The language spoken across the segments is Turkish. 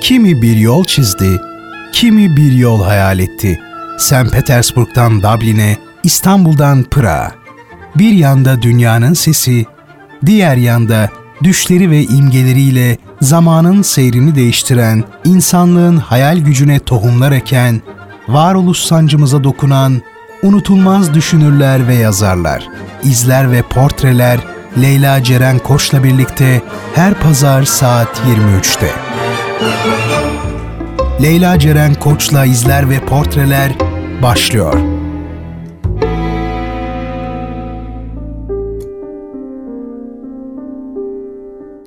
Kimi bir yol çizdi, kimi bir yol hayal etti. St. Petersburg'dan Dublin'e, İstanbul'dan Pırağa. Bir yanda dünyanın sesi, diğer yanda düşleri ve imgeleriyle zamanın seyrini değiştiren, insanlığın hayal gücüne tohumlar eken, varoluş sancımıza dokunan, unutulmaz düşünürler ve yazarlar, izler ve portreler Leyla Ceren Koç'la birlikte her pazar saat 23'te. Leyla Ceren Koç'la izler ve portreler başlıyor.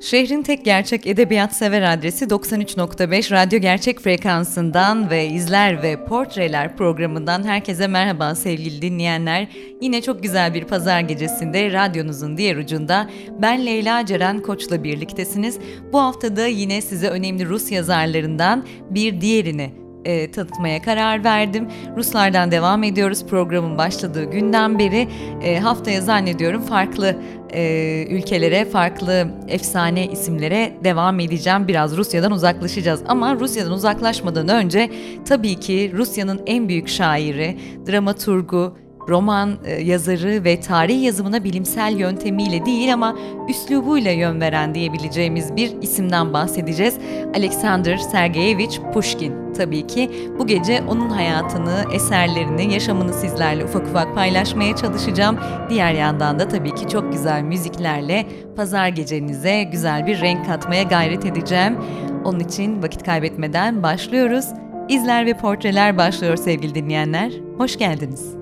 Şehrin tek gerçek edebiyat sever adresi 93.5 Radyo Gerçek frekansından ve izler ve portreler programından herkese merhaba sevgili dinleyenler. Yine çok güzel bir pazar gecesinde radyonuzun diğer ucunda ben Leyla Ceren Koç'la birliktesiniz. Bu haftada yine size önemli Rus yazarlarından bir diğerini e, tanıtmaya karar verdim. Ruslardan devam ediyoruz programın başladığı günden beri. E, haftaya zannediyorum farklı e, ülkelere, farklı efsane isimlere devam edeceğim. Biraz Rusya'dan uzaklaşacağız ama Rusya'dan uzaklaşmadan önce tabii ki Rusya'nın en büyük şairi, dramaturgu, roman e, yazarı ve tarih yazımına bilimsel yöntemiyle değil ama üslubuyla yön veren diyebileceğimiz bir isimden bahsedeceğiz. Alexander Sergeyevich Pushkin tabii ki. Bu gece onun hayatını, eserlerini, yaşamını sizlerle ufak ufak paylaşmaya çalışacağım. Diğer yandan da tabii ki çok güzel müziklerle pazar gecenize güzel bir renk katmaya gayret edeceğim. Onun için vakit kaybetmeden başlıyoruz. İzler ve portreler başlıyor sevgili dinleyenler. Hoş geldiniz.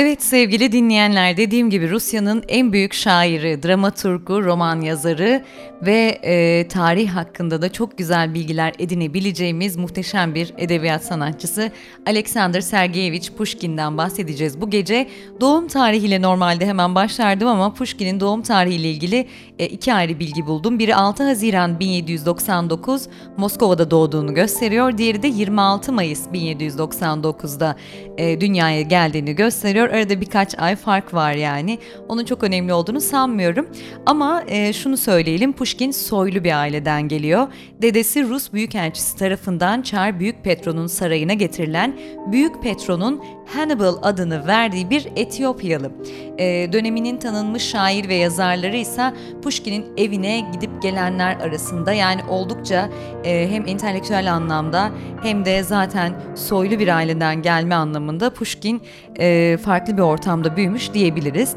Evet sevgili dinleyenler dediğim gibi Rusya'nın en büyük şairi, dramaturgu, roman yazarı ve e, tarih hakkında da çok güzel bilgiler edinebileceğimiz muhteşem bir edebiyat sanatçısı Alexander Sergeyevich Pushkin'den bahsedeceğiz. Bu gece doğum tarihiyle normalde hemen başlardım ama Pushkin'in doğum tarihiyle ilgili e, iki ayrı bilgi buldum. Biri 6 Haziran 1799 Moskova'da doğduğunu gösteriyor. Diğeri de 26 Mayıs 1799'da e, dünyaya geldiğini gösteriyor. Arada birkaç ay fark var yani. Onun çok önemli olduğunu sanmıyorum. Ama e, şunu söyleyelim. Pushkin soylu bir aileden geliyor. Dedesi Rus Büyükelçisi tarafından Çar Büyük Petro'nun sarayına getirilen Büyük Petro'nun Hannibal adını verdiği bir Etiyopyalı. E, döneminin tanınmış şair ve yazarları ise Pushkin'in evine gidip gelenler arasında yani oldukça e, hem entelektüel anlamda hem de zaten soylu bir aileden gelme anlamında Pushkin e, farklı bir ortamda büyümüş diyebiliriz.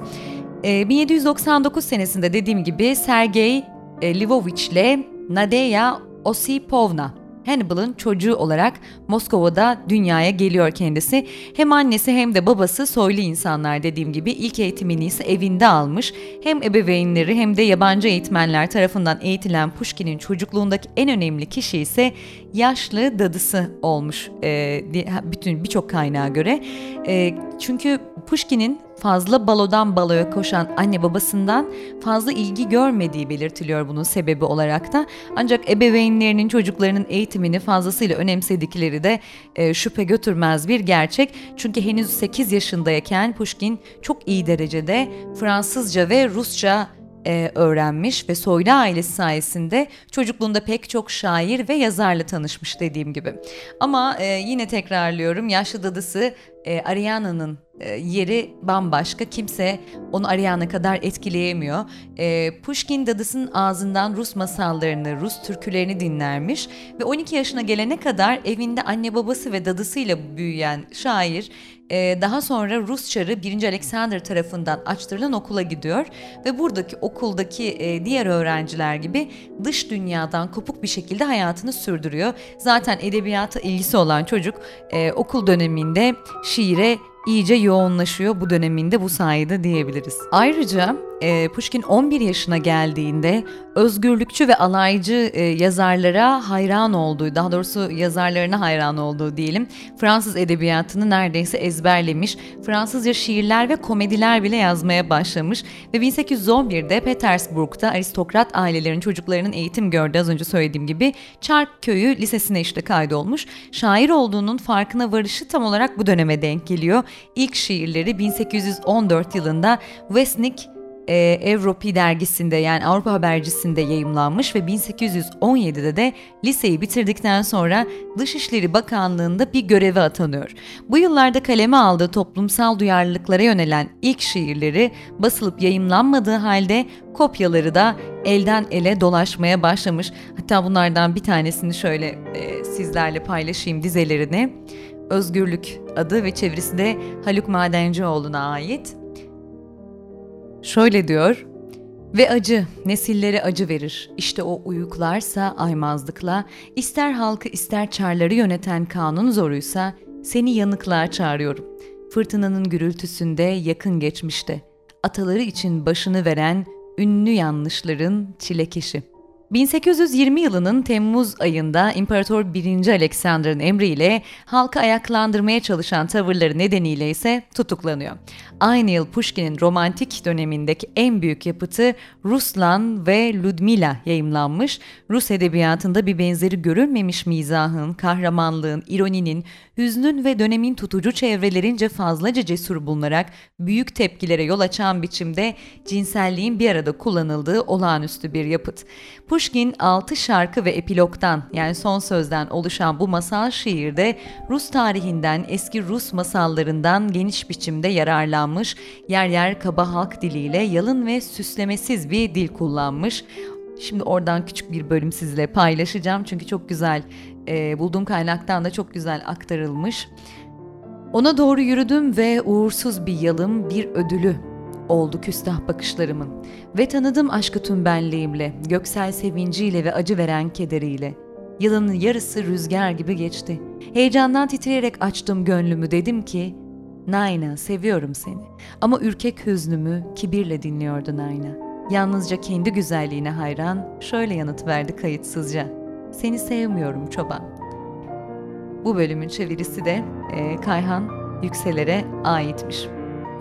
E, 1799 senesinde dediğim gibi Sergey e, Livovich ile Nadeya Osipovna Hannibal'ın çocuğu olarak Moskova'da dünyaya geliyor kendisi. Hem annesi hem de babası soylu insanlar dediğim gibi ilk eğitimini ise evinde almış. Hem ebeveynleri hem de yabancı eğitmenler tarafından eğitilen Pushkin'in çocukluğundaki en önemli kişi ise yaşlı dadısı olmuş e, bütün birçok kaynağa göre. E, çünkü Pushkin'in fazla balodan baloya koşan anne babasından fazla ilgi görmediği belirtiliyor bunun sebebi olarak da. Ancak ebeveynlerinin çocuklarının eğitimini fazlasıyla önemsedikleri de e, şüphe götürmez bir gerçek. Çünkü henüz 8 yaşındayken Pushkin çok iyi derecede Fransızca ve Rusça e, öğrenmiş ve soylu ailesi sayesinde çocukluğunda pek çok şair ve yazarla tanışmış dediğim gibi. Ama e, yine tekrarlıyorum yaşlı dadısı e, Ariana'nın e, yeri bambaşka. Kimse onu Ariana kadar etkileyemiyor. E, Pushkin dadısının ağzından Rus masallarını, Rus türkülerini dinlermiş ve 12 yaşına gelene kadar evinde anne babası ve dadısıyla büyüyen şair e, daha sonra Rus çarı 1. Alexander tarafından açtırılan okula gidiyor ve buradaki okuldaki e, diğer öğrenciler gibi dış dünyadan kopuk bir şekilde hayatını sürdürüyor. Zaten edebiyata ilgisi olan çocuk e, okul döneminde şiire iyice yoğunlaşıyor bu döneminde bu sayede diyebiliriz. Ayrıca e, Pushkin 11 yaşına geldiğinde özgürlükçü ve alaycı e, yazarlara hayran olduğu, daha doğrusu yazarlarına hayran olduğu diyelim. Fransız edebiyatını neredeyse ezberlemiş, Fransızca şiirler ve komediler bile yazmaya başlamış ve 1811'de Petersburg'da aristokrat ailelerin çocuklarının eğitim gördüğü az önce söylediğim gibi Çark Köyü Lisesi'ne işte kaydolmuş. Şair olduğunun farkına varışı tam olarak bu döneme denk geliyor. İlk şiirleri 1814 yılında Westnik e, Evropi dergisinde yani Avrupa Habercisi'nde yayımlanmış ve 1817'de de liseyi bitirdikten sonra Dışişleri Bakanlığı'nda bir göreve atanıyor. Bu yıllarda kaleme aldığı toplumsal duyarlılıklara yönelen ilk şiirleri basılıp yayımlanmadığı halde kopyaları da elden ele dolaşmaya başlamış. Hatta bunlardan bir tanesini şöyle e, sizlerle paylaşayım dizelerini. Özgürlük adı ve çevirisi de Haluk Madencioğlu'na ait. Şöyle diyor, ve acı, nesillere acı verir. İşte o uyuklarsa aymazlıkla, ister halkı ister çarları yöneten kanun zoruysa, seni yanıklığa çağırıyorum. Fırtınanın gürültüsünde yakın geçmişte, ataları için başını veren ünlü yanlışların çilekeşi. 1820 yılının Temmuz ayında İmparator 1. Alexander'ın emriyle halkı ayaklandırmaya çalışan tavırları nedeniyle ise tutuklanıyor. Aynı yıl Pushkin'in romantik dönemindeki en büyük yapıtı Ruslan ve Ludmila yayımlanmış. Rus edebiyatında bir benzeri görülmemiş mizahın, kahramanlığın, ironinin, hüznün ve dönemin tutucu çevrelerince fazlaca cesur bulunarak büyük tepkilere yol açan biçimde cinselliğin bir arada kullanıldığı olağanüstü bir yapıt. Pushkin 6 şarkı ve epilogdan yani son sözden oluşan bu masal şiirde Rus tarihinden eski Rus masallarından geniş biçimde yararlanmış, yer yer kaba halk diliyle yalın ve süslemesiz bir dil kullanmış. Şimdi oradan küçük bir bölüm sizle paylaşacağım çünkü çok güzel e, bulduğum kaynaktan da çok güzel aktarılmış. Ona doğru yürüdüm ve uğursuz bir yalım, bir ödülü oldu küstah bakışlarımın ve tanıdım aşkı tüm benliğimle, göksel sevinciyle ve acı veren kederiyle. Yılın yarısı rüzgar gibi geçti. Heyecandan titreyerek açtım gönlümü dedim ki, Nayna, seviyorum seni. Ama ürkek hüznümü kibirle dinliyordu Nayna. Yalnızca kendi güzelliğine hayran, şöyle yanıt verdi kayıtsızca. Seni sevmiyorum çoban. Bu bölümün çevirisi de e, Kayhan Yükseler'e aitmiş.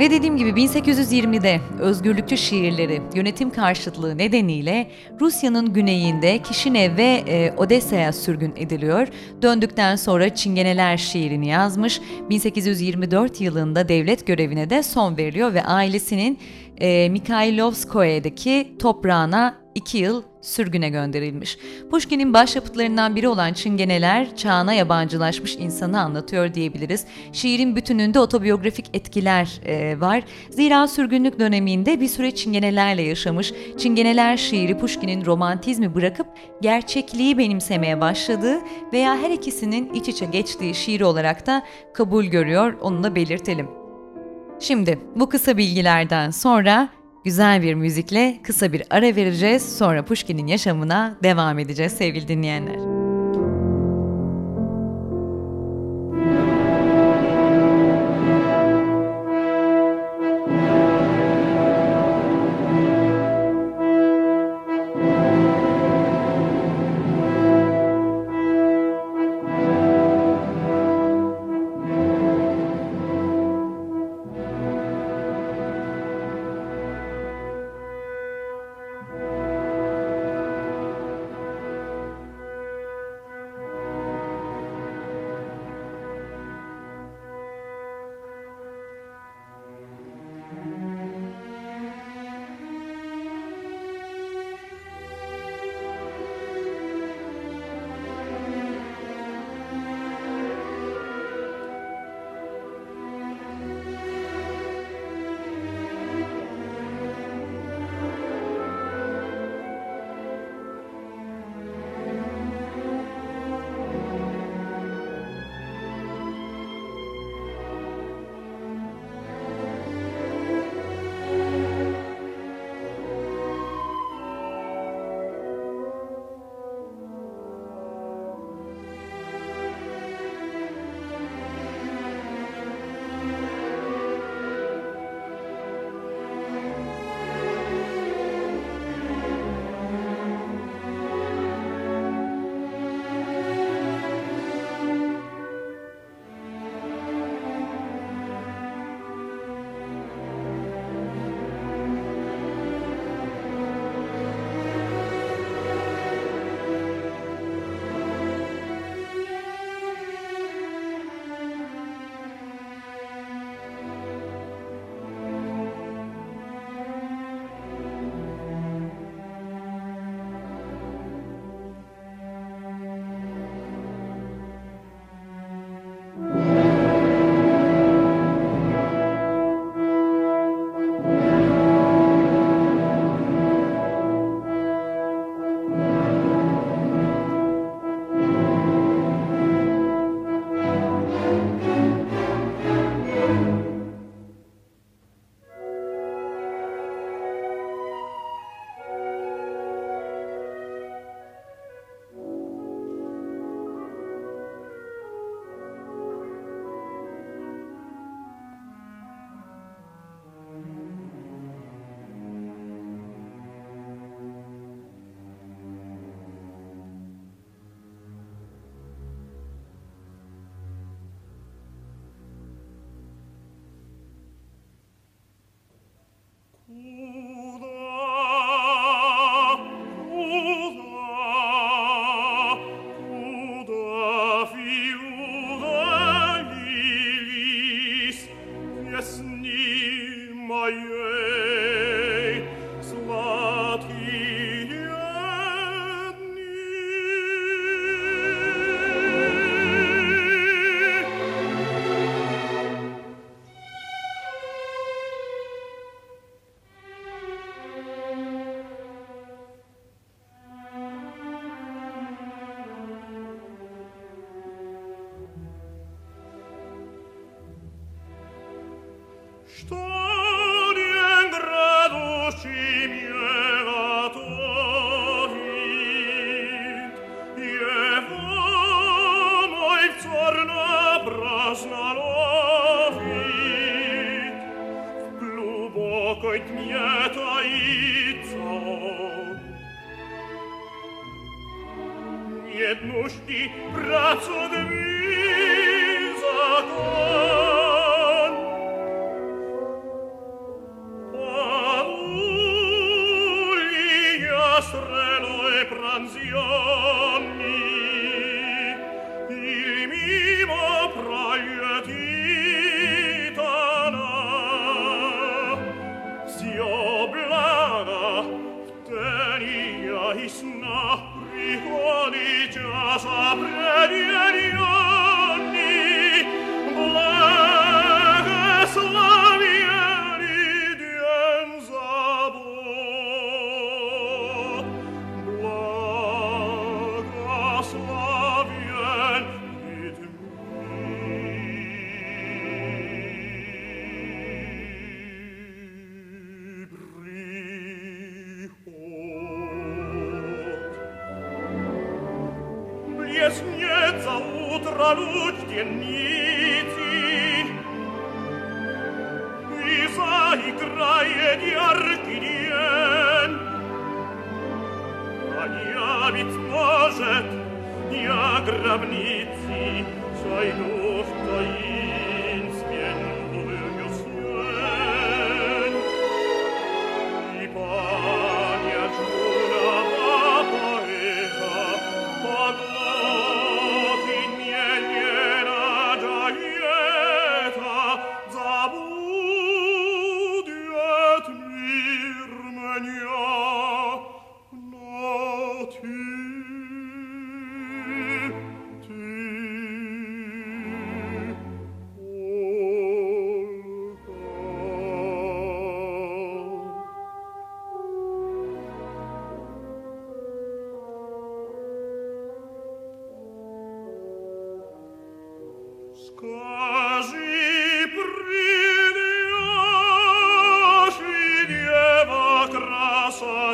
Ve dediğim gibi 1820'de özgürlükçü şiirleri yönetim karşıtlığı nedeniyle Rusya'nın güneyinde Kişinev ve e, Odessa'ya sürgün ediliyor. Döndükten sonra Çingeneler şiirini yazmış. 1824 yılında devlet görevine de son veriliyor ve ailesinin e, Mikhailovskoye'deki toprağına 2 yıl sürgüne gönderilmiş. Pushkin'in başyapıtlarından biri olan Çingeneler, çağına yabancılaşmış insanı anlatıyor diyebiliriz. Şiirin bütününde otobiyografik etkiler e, var. Zira sürgünlük döneminde bir süre Çingenelerle yaşamış. Çingeneler şiiri Pushkin'in romantizmi bırakıp gerçekliği benimsemeye başladığı veya her ikisinin iç içe geçtiği şiir olarak da kabul görüyor, onu da belirtelim. Şimdi bu kısa bilgilerden sonra güzel bir müzikle kısa bir ara vereceğiz. Sonra Pushkin'in yaşamına devam edeceğiz sevgili dinleyenler.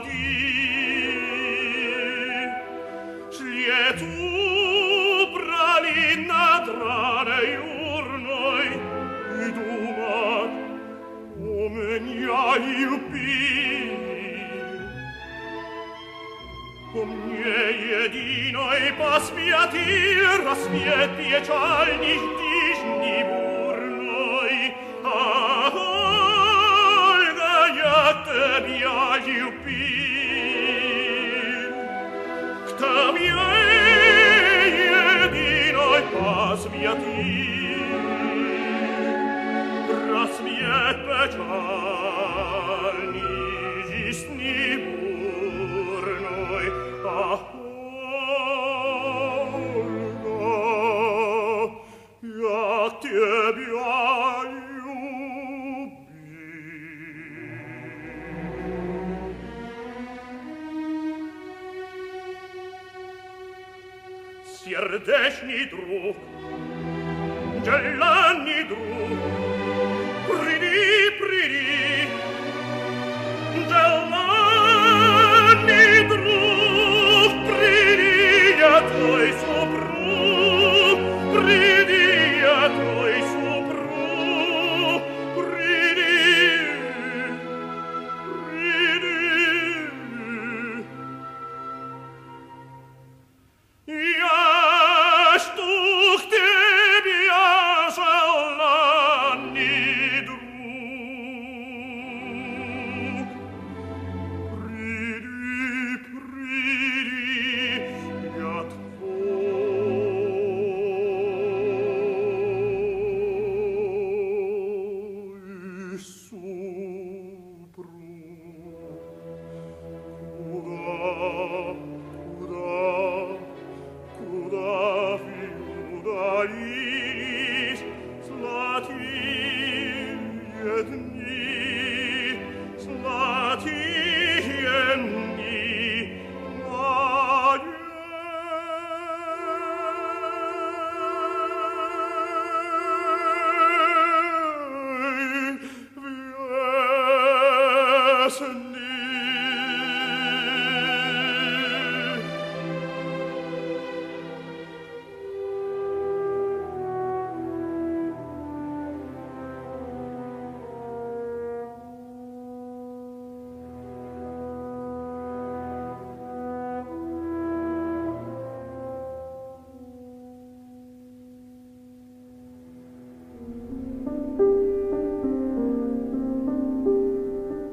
di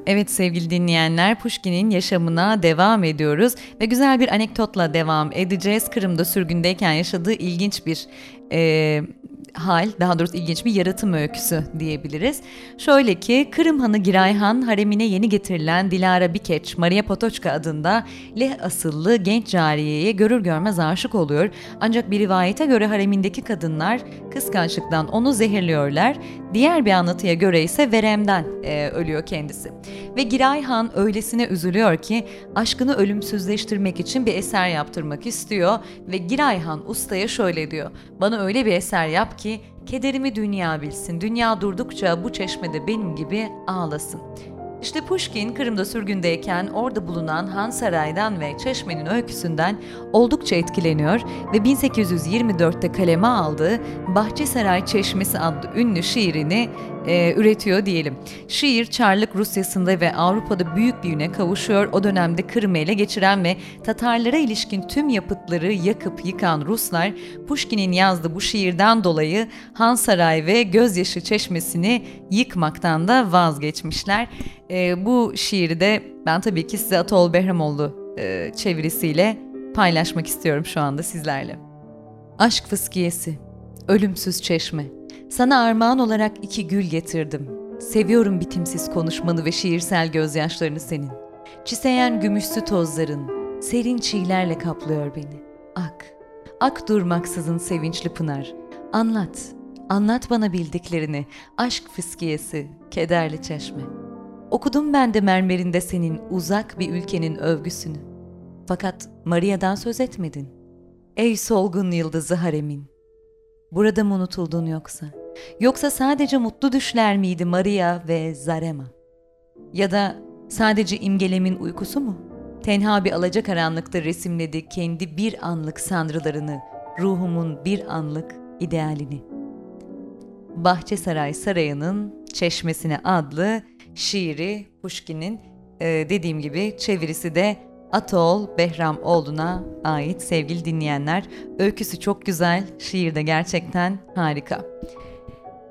Evet sevgili dinleyenler Pushkin'in yaşamına devam ediyoruz ve güzel bir anekdotla devam edeceğiz. Kırım'da sürgündeyken yaşadığı ilginç bir e, hal, daha doğrusu ilginç bir yaratım öyküsü diyebiliriz. Şöyle ki Kırım Hanı Giray Han haremine yeni getirilen Dilara Bikeç, Maria Potoçka adında Leh asıllı genç cariyeye görür görmez aşık oluyor. Ancak bir rivayete göre haremindeki kadınlar kıskançlıktan onu zehirliyorlar. Diğer bir anlatıya göre ise veremden e, ölüyor kendisi. Ve Giray Han öylesine üzülüyor ki aşkını ölümsüzleştirmek için bir eser yaptırmak istiyor ve Giray Han ustaya şöyle diyor. Bana öyle bir eser yap ki kederimi dünya bilsin. Dünya durdukça bu çeşmede benim gibi ağlasın. İşte Pushkin Kırım'da sürgündeyken orada bulunan Han Saray'dan ve Çeşme'nin öyküsünden oldukça etkileniyor ve 1824'te kaleme aldığı Bahçesaray Çeşmesi adlı ünlü şiirini e, üretiyor diyelim. Şiir Çarlık Rusyası'nda ve Avrupa'da büyük bir üne kavuşuyor. O dönemde Kırım'ı ele geçiren ve Tatarlara ilişkin tüm yapıtları yakıp yıkan Ruslar Pushkin'in yazdığı bu şiirden dolayı Han Saray ve Gözyaşı Çeşmesi'ni yıkmaktan da vazgeçmişler. E, bu şiiri de ben tabii ki size Atol Behramoğlu e, çevirisiyle paylaşmak istiyorum şu anda sizlerle. Aşk fıskiyesi, ölümsüz çeşme, sana armağan olarak iki gül getirdim. Seviyorum bitimsiz konuşmanı ve şiirsel gözyaşlarını senin. Çiseyen gümüşsü tozların, serin çiğlerle kaplıyor beni. Ak, ak durmaksızın sevinçli pınar. Anlat, anlat bana bildiklerini, aşk fıskiyesi, kederli çeşme. Okudum ben de mermerinde senin uzak bir ülkenin övgüsünü. Fakat Maria'dan söz etmedin. Ey solgun yıldızı haremin. Burada mı unutuldun yoksa? Yoksa sadece mutlu düşler miydi Maria ve Zarema? Ya da sadece imgelemin uykusu mu? Tenha bir alacakaranlıkta resimledi kendi bir anlık sanrılarını, ruhumun bir anlık idealini. Bahçesaray Sarayı'nın Çeşmesine adlı şiiri Pushkin'in e, dediğim gibi çevirisi de Atol Behramoğlu'na ait sevgili dinleyenler. Öyküsü çok güzel, şiir de gerçekten harika.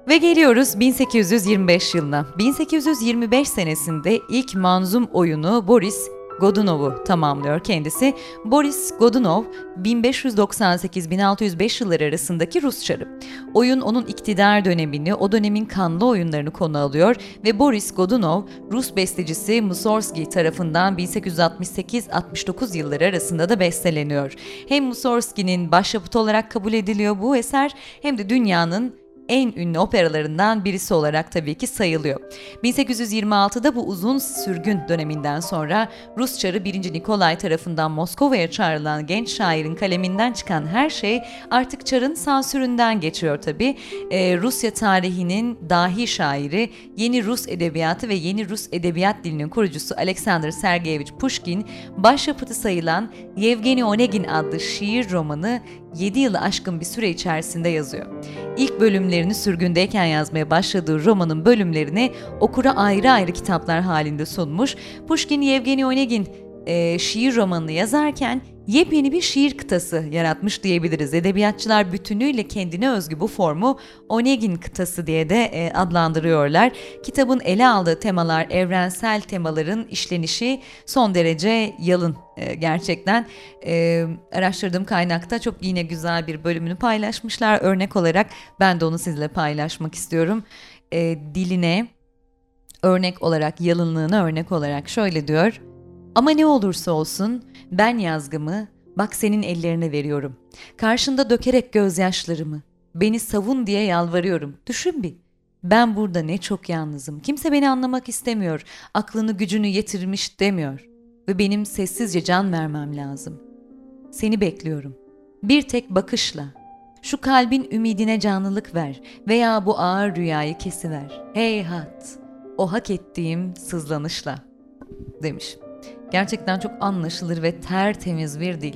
Ve geliyoruz 1825 yılına. 1825 senesinde ilk manzum oyunu Boris Godunov'u tamamlıyor kendisi. Boris Godunov 1598-1605 yılları arasındaki Rus çarı. Oyun onun iktidar dönemini, o dönemin kanlı oyunlarını konu alıyor ve Boris Godunov Rus bestecisi Mussorgsky tarafından 1868-69 yılları arasında da besteleniyor. Hem Mussorgsky'nin başyapıt olarak kabul ediliyor bu eser hem de dünyanın en ünlü operalarından birisi olarak tabii ki sayılıyor. 1826'da bu uzun sürgün döneminden sonra Rus çarı 1. Nikolay tarafından Moskova'ya çağrılan genç şairin kaleminden çıkan her şey artık çarın sansüründen geçiyor tabii. Ee, Rusya tarihinin dahi şairi, yeni Rus edebiyatı ve yeni Rus edebiyat dilinin kurucusu Alexander Sergeyevich Pushkin, başyapıtı sayılan Yevgeny Onegin adlı şiir romanı 7 yılı aşkın bir süre içerisinde yazıyor. İlk bölümlerini sürgündeyken yazmaya başladığı romanın bölümlerini okura ayrı ayrı kitaplar halinde sunmuş. Pushkin Yevgeny Onegin e, şiir romanını yazarken yepyeni bir şiir kıtası yaratmış diyebiliriz. Edebiyatçılar bütünüyle kendine özgü bu formu Onegin kıtası diye de e, adlandırıyorlar. Kitabın ele aldığı temalar evrensel temaların işlenişi son derece yalın e, gerçekten. E, araştırdığım kaynakta çok yine güzel bir bölümünü paylaşmışlar. Örnek olarak ben de onu sizle paylaşmak istiyorum. E, diline örnek olarak, yalınlığına örnek olarak şöyle diyor. Ama ne olursa olsun ben yazgımı bak senin ellerine veriyorum. Karşında dökerek gözyaşlarımı. Beni savun diye yalvarıyorum. Düşün bir. Ben burada ne çok yalnızım. Kimse beni anlamak istemiyor. Aklını gücünü yetirmiş demiyor. Ve benim sessizce can vermem lazım. Seni bekliyorum. Bir tek bakışla. Şu kalbin ümidine canlılık ver veya bu ağır rüyayı kesiver. Heyhat, o hak ettiğim sızlanışla demiş. Gerçekten çok anlaşılır ve tertemiz bir dil.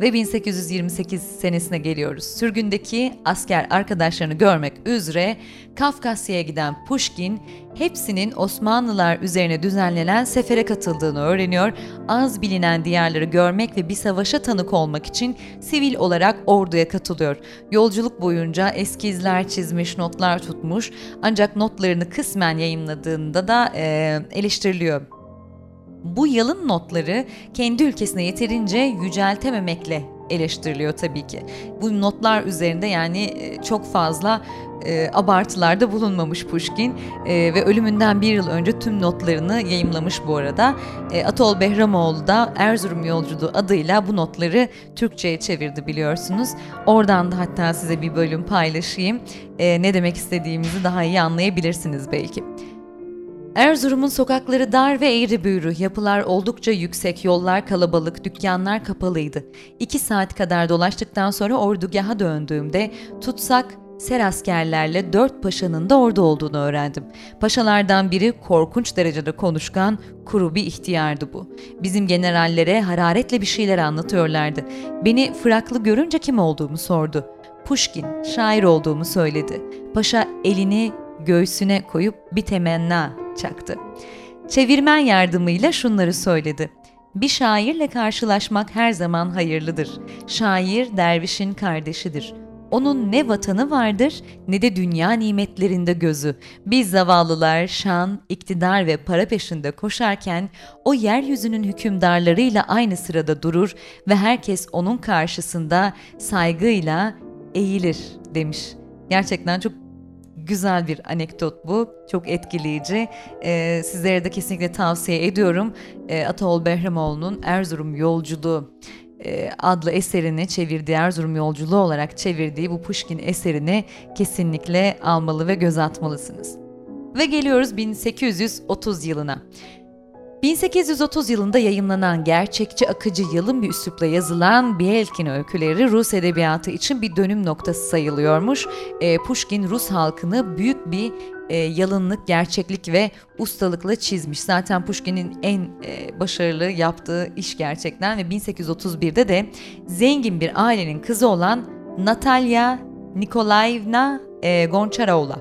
Ve 1828 senesine geliyoruz. Sürgündeki asker arkadaşlarını görmek üzere Kafkasya'ya giden Pushkin hepsinin Osmanlılar üzerine düzenlenen sefere katıldığını öğreniyor. Az bilinen diyarları görmek ve bir savaşa tanık olmak için sivil olarak orduya katılıyor. Yolculuk boyunca eskizler çizmiş, notlar tutmuş ancak notlarını kısmen yayınladığında da e, eleştiriliyor. Bu yalın notları kendi ülkesine yeterince yüceltememekle eleştiriliyor tabii ki. Bu notlar üzerinde yani e, çok fazla e, abartılarda bulunmamış Pushkin e, ve ölümünden bir yıl önce tüm notlarını yayımlamış bu arada. E, Atol Behramoğlu da Erzurum Yolculuğu adıyla bu notları Türkçe'ye çevirdi biliyorsunuz. Oradan da hatta size bir bölüm paylaşayım. E, ne demek istediğimizi daha iyi anlayabilirsiniz belki. Erzurum'un sokakları dar ve eğri büğrü, yapılar oldukça yüksek, yollar kalabalık, dükkanlar kapalıydı. İki saat kadar dolaştıktan sonra ordugaha döndüğümde tutsak ser askerlerle dört paşanın da orada olduğunu öğrendim. Paşalardan biri korkunç derecede konuşkan, kuru bir ihtiyardı bu. Bizim generallere hararetle bir şeyler anlatıyorlardı. Beni fıraklı görünce kim olduğumu sordu. Pushkin, şair olduğumu söyledi. Paşa elini göğsüne koyup bir temenna çaktı. Çevirmen yardımıyla şunları söyledi. Bir şairle karşılaşmak her zaman hayırlıdır. Şair dervişin kardeşidir. Onun ne vatanı vardır ne de dünya nimetlerinde gözü. Biz zavallılar şan, iktidar ve para peşinde koşarken o yeryüzünün hükümdarlarıyla aynı sırada durur ve herkes onun karşısında saygıyla eğilir demiş. Gerçekten çok güzel bir anekdot bu. Çok etkileyici. Ee, sizlere de kesinlikle tavsiye ediyorum. Ee, Ataol Behramoğlu'nun Erzurum Yolculuğu e, adlı eserini çevirdiği Erzurum Yolculuğu olarak çevirdiği bu Pushkin eserini kesinlikle almalı ve göz atmalısınız. Ve geliyoruz 1830 yılına. 1830 yılında yayımlanan gerçekçi akıcı yalın bir üslupla yazılan Bielkin öyküleri Rus edebiyatı için bir dönüm noktası sayılıyormuş. E, Pushkin Rus halkını büyük bir e, yalınlık, gerçeklik ve ustalıkla çizmiş. Zaten Pushkin'in en e, başarılı yaptığı iş gerçekten ve 1831'de de zengin bir ailenin kızı olan Natalya Nikolaevna e, Goncharov'la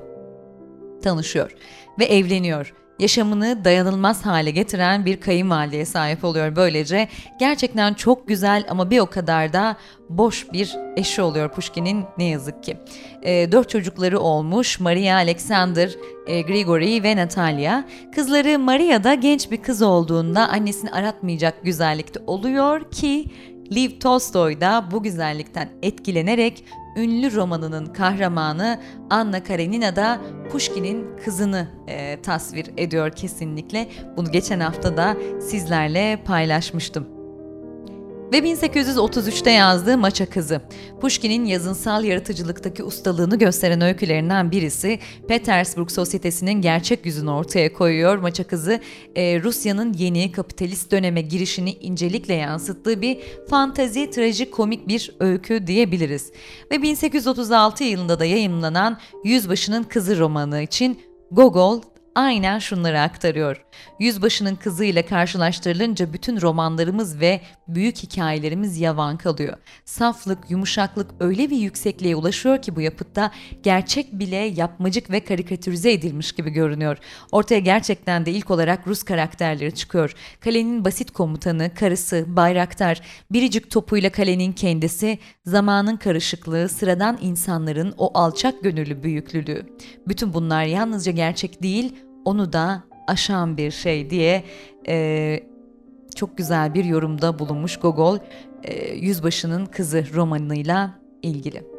tanışıyor ve evleniyor yaşamını dayanılmaz hale getiren bir kayınvalideye sahip oluyor böylece. Gerçekten çok güzel ama bir o kadar da boş bir eşi oluyor Pushkin'in ne yazık ki. E, dört çocukları olmuş Maria, Alexander, e, Grigori ve Natalia. Kızları Maria da genç bir kız olduğunda annesini aratmayacak güzellikte oluyor ki Lev Tolstoy da bu güzellikten etkilenerek ünlü romanının kahramanı Anna Karenina da Pushkin'in kızını e, tasvir ediyor kesinlikle. Bunu geçen hafta da sizlerle paylaşmıştım ve 1833'te yazdığı Maça Kızı. Pushkin'in yazınsal yaratıcılıktaki ustalığını gösteren öykülerinden birisi Petersburg sosyetesinin gerçek yüzünü ortaya koyuyor. Maça Kızı e, Rusya'nın yeni kapitalist döneme girişini incelikle yansıttığı bir fantazi, trajikomik bir öykü diyebiliriz. Ve 1836 yılında da yayımlanan Yüzbaşının Kızı romanı için Gogol aynen şunları aktarıyor. Yüzbaşının kızıyla karşılaştırılınca bütün romanlarımız ve büyük hikayelerimiz yavan kalıyor. Saflık, yumuşaklık öyle bir yüksekliğe ulaşıyor ki bu yapıtta gerçek bile yapmacık ve karikatürize edilmiş gibi görünüyor. Ortaya gerçekten de ilk olarak Rus karakterleri çıkıyor. Kalenin basit komutanı, karısı, bayraktar, biricik topuyla kalenin kendisi, zamanın karışıklığı, sıradan insanların o alçak gönüllü büyüklülüğü. Bütün bunlar yalnızca gerçek değil, onu da aşan bir şey diye e, çok güzel bir yorumda bulunmuş Gogol e, Yüzbaşının Kızı romanıyla ilgili.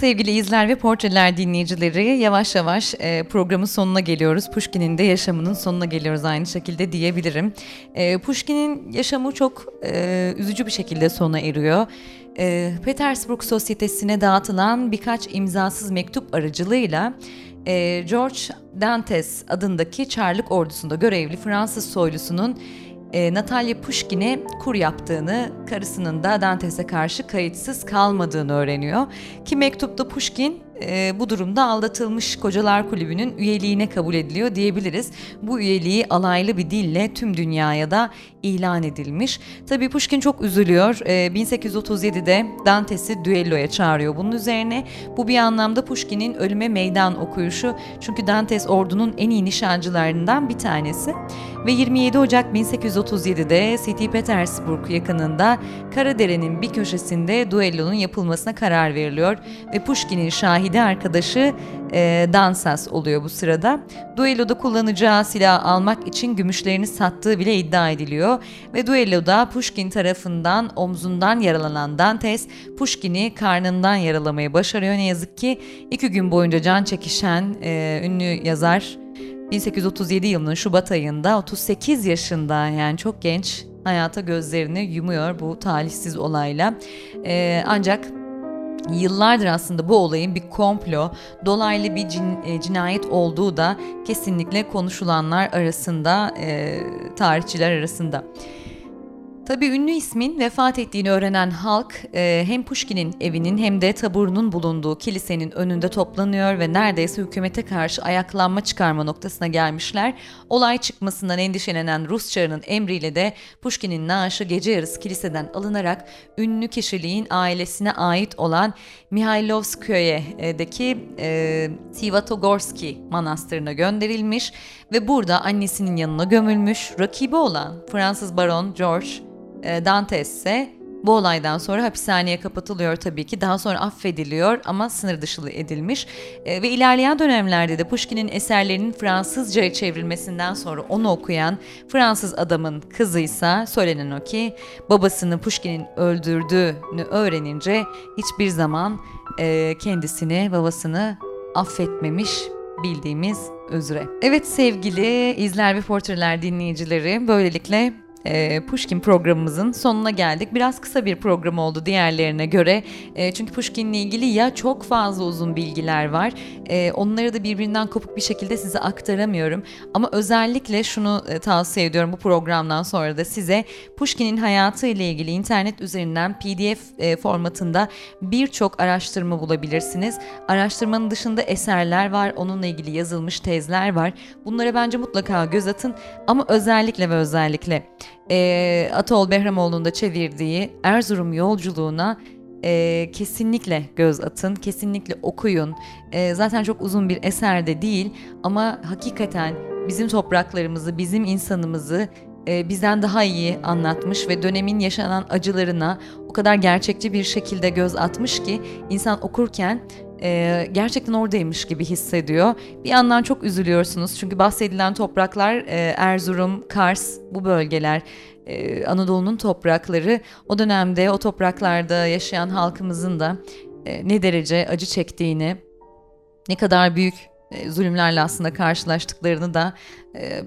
Sevgili izler ve portreler dinleyicileri yavaş yavaş e, programın sonuna geliyoruz. Pushkin'in de yaşamının sonuna geliyoruz aynı şekilde diyebilirim. E, Pushkin'in yaşamı çok e, üzücü bir şekilde sona eriyor. E, Petersburg Sosyetesi'ne dağıtılan birkaç imzasız mektup aracılığıyla e, George Dantes adındaki Çarlık ordusunda görevli Fransız soylusunun e, Natalya Pushkin'e kur yaptığını, karısının da Dantes'e karşı kayıtsız kalmadığını öğreniyor. Ki mektupta Pushkin e, bu durumda aldatılmış Kocalar Kulübü'nün üyeliğine kabul ediliyor diyebiliriz. Bu üyeliği alaylı bir dille tüm dünyaya da ilan edilmiş. Tabii Pushkin çok üzülüyor. E, 1837'de Dantes'i düelloya çağırıyor. Bunun üzerine bu bir anlamda Pushkin'in ölüme meydan okuyuşu. Çünkü Dantes ordunun en iyi nişancılarından bir tanesi. Ve 27 Ocak 1837'de St. Petersburg yakınında Karadere'nin bir köşesinde duellonun yapılmasına karar veriliyor. Ve Pushkin'in şahidi arkadaşı e, Dansas oluyor bu sırada. Duelloda kullanacağı silah almak için gümüşlerini sattığı bile iddia ediliyor. Ve duelloda Pushkin tarafından omzundan yaralanan Dantes, Pushkin'i karnından yaralamayı başarıyor. Ne yazık ki iki gün boyunca can çekişen e, ünlü yazar 1837 yılının Şubat ayında 38 yaşında yani çok genç hayata gözlerini yumuyor bu talihsiz olayla. Ee, ancak yıllardır aslında bu olayın bir komplo, dolaylı bir cin, e, cinayet olduğu da kesinlikle konuşulanlar arasında, e, tarihçiler arasında. Tabii ünlü ismin vefat ettiğini öğrenen halk e, hem Pushkin'in evinin hem de taburunun bulunduğu kilisenin önünde toplanıyor ve neredeyse hükümete karşı ayaklanma çıkarma noktasına gelmişler. Olay çıkmasından endişelenen Rus çarının emriyle de Pushkin'in naaşı gece yarısı kiliseden alınarak ünlü kişiliğin ailesine ait olan Mihailovskoye'deki e, Sivatogorski manastırına gönderilmiş ve burada annesinin yanına gömülmüş. Rakibi olan Fransız baron George e, Dantes ise bu olaydan sonra hapishaneye kapatılıyor tabii ki. Daha sonra affediliyor ama sınır dışı edilmiş. E, ve ilerleyen dönemlerde de Pushkin'in eserlerinin Fransızca'ya çevrilmesinden sonra onu okuyan Fransız adamın kızıysa söylenen o ki babasını Pushkin'in öldürdüğünü öğrenince hiçbir zaman e, kendisini, babasını affetmemiş bildiğimiz üzere. Evet sevgili izler ve portreler dinleyicileri böylelikle e, Pushkin programımızın sonuna geldik. Biraz kısa bir program oldu diğerlerine göre. E, çünkü Pushkin'le ilgili ya çok fazla uzun bilgiler var. E, onları da birbirinden kopuk bir şekilde size aktaramıyorum. Ama özellikle şunu e, tavsiye ediyorum bu programdan sonra da size Pushkin'in hayatı ile ilgili internet üzerinden PDF e, formatında birçok araştırma bulabilirsiniz. Araştırmanın dışında eserler var, onunla ilgili yazılmış tezler var. Bunlara bence mutlaka göz atın ama özellikle ve özellikle e, Atol Behramoğlu'nun da çevirdiği Erzurum yolculuğuna e, kesinlikle göz atın, kesinlikle okuyun. E, zaten çok uzun bir eser de değil ama hakikaten bizim topraklarımızı, bizim insanımızı e, bizden daha iyi anlatmış ve dönemin yaşanan acılarına o kadar gerçekçi bir şekilde göz atmış ki insan okurken e, gerçekten oradaymış gibi hissediyor. Bir yandan çok üzülüyorsunuz çünkü bahsedilen topraklar e, Erzurum, Kars bu bölgeler e, Anadolu'nun toprakları o dönemde o topraklarda yaşayan halkımızın da e, ne derece acı çektiğini, ne kadar büyük e, zulümlerle aslında karşılaştıklarını da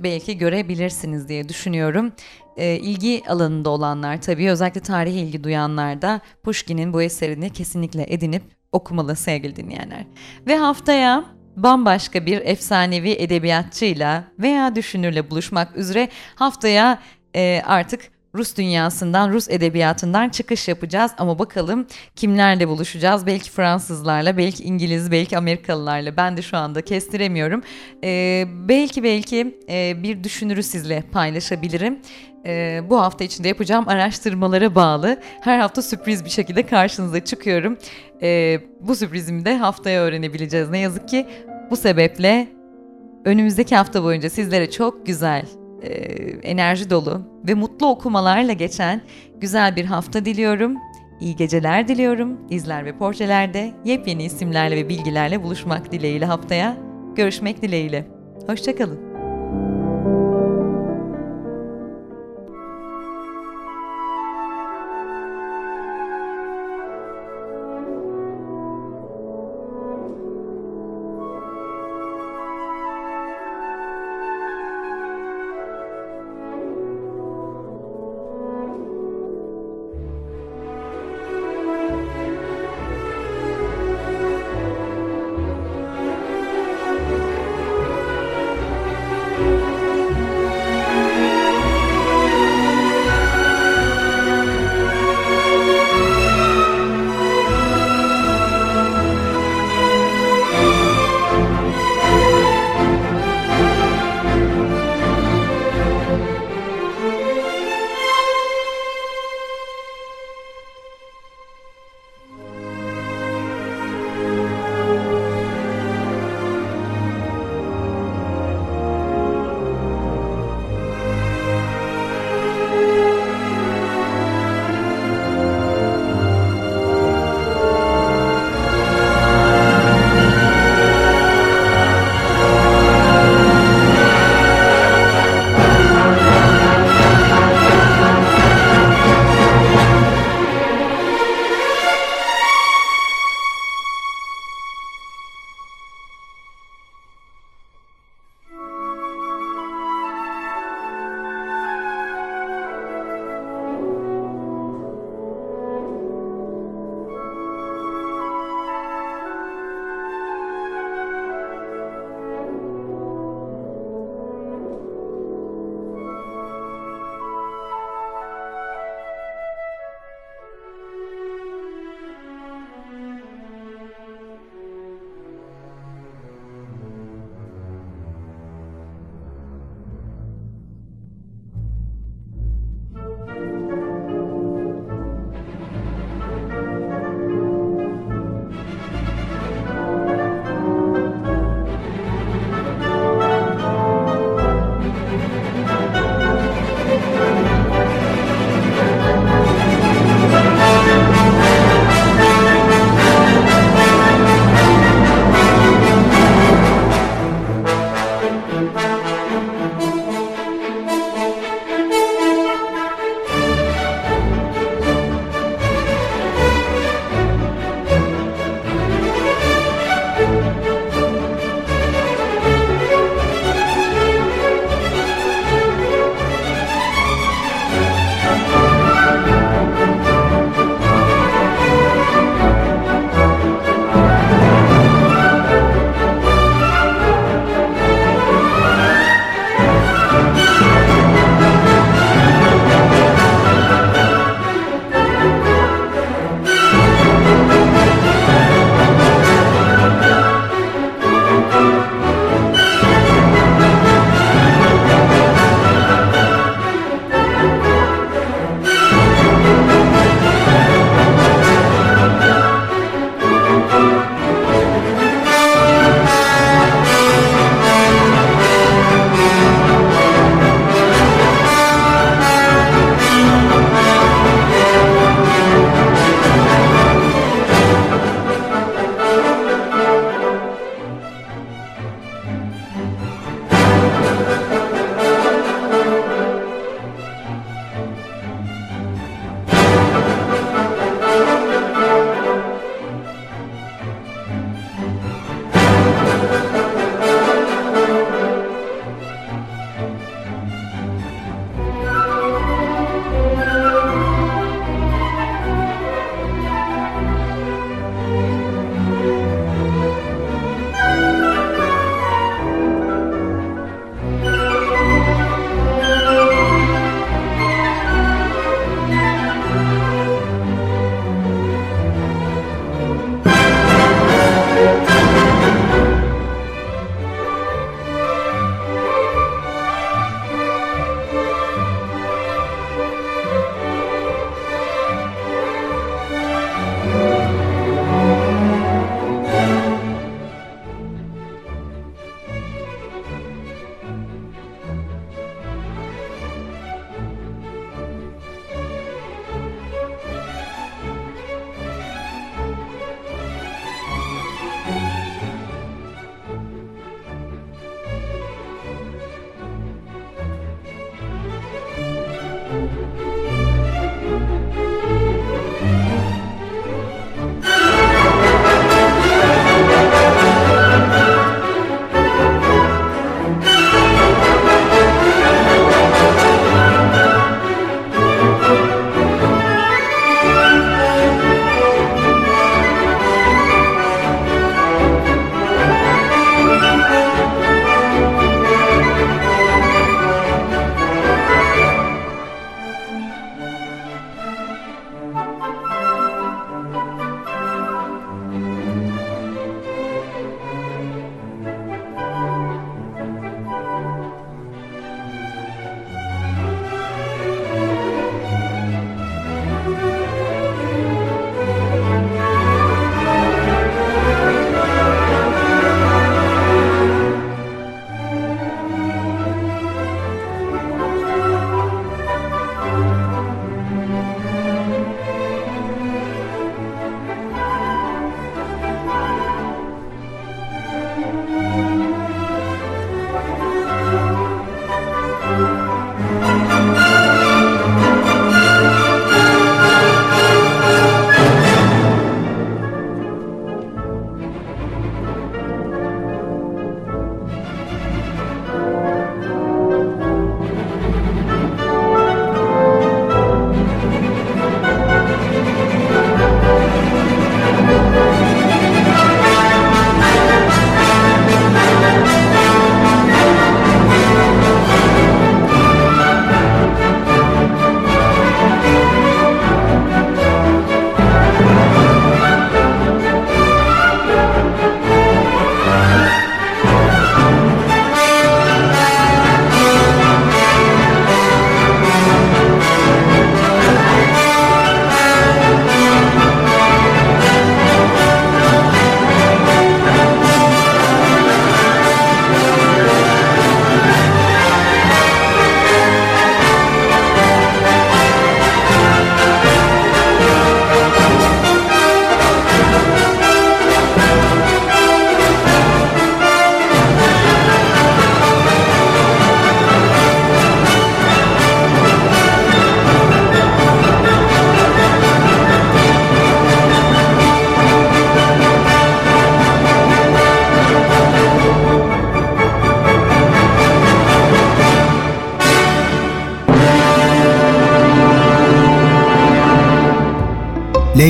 belki görebilirsiniz diye düşünüyorum. E, ilgi alanında olanlar tabii özellikle tarih ilgi duyanlar da Pushkin'in bu eserini kesinlikle edinip okumalı sevgili dinleyenler. Ve haftaya bambaşka bir efsanevi edebiyatçıyla veya düşünürle buluşmak üzere haftaya e, artık Rus dünyasından, Rus edebiyatından çıkış yapacağız ama bakalım kimlerle buluşacağız? Belki Fransızlarla, belki İngiliz, belki Amerikalılarla. Ben de şu anda kestiremiyorum. Ee, belki belki e, bir düşünürü sizle paylaşabilirim. Ee, bu hafta içinde yapacağım araştırmalara bağlı. Her hafta sürpriz bir şekilde karşınıza çıkıyorum. Ee, bu sürprizimi de haftaya öğrenebileceğiz. Ne yazık ki bu sebeple önümüzdeki hafta boyunca sizlere çok güzel e, enerji dolu ve mutlu okumalarla geçen güzel bir hafta diliyorum. İyi geceler diliyorum. İzler ve portrelerde yepyeni isimlerle ve bilgilerle buluşmak dileğiyle haftaya. Görüşmek dileğiyle. Hoşçakalın.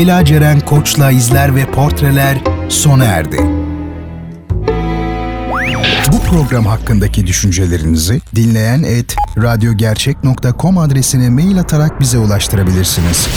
Leyla Ceren Koç'la izler ve portreler sona erdi. Bu program hakkındaki düşüncelerinizi dinleyen et radyogercek.com adresine mail atarak bize ulaştırabilirsiniz.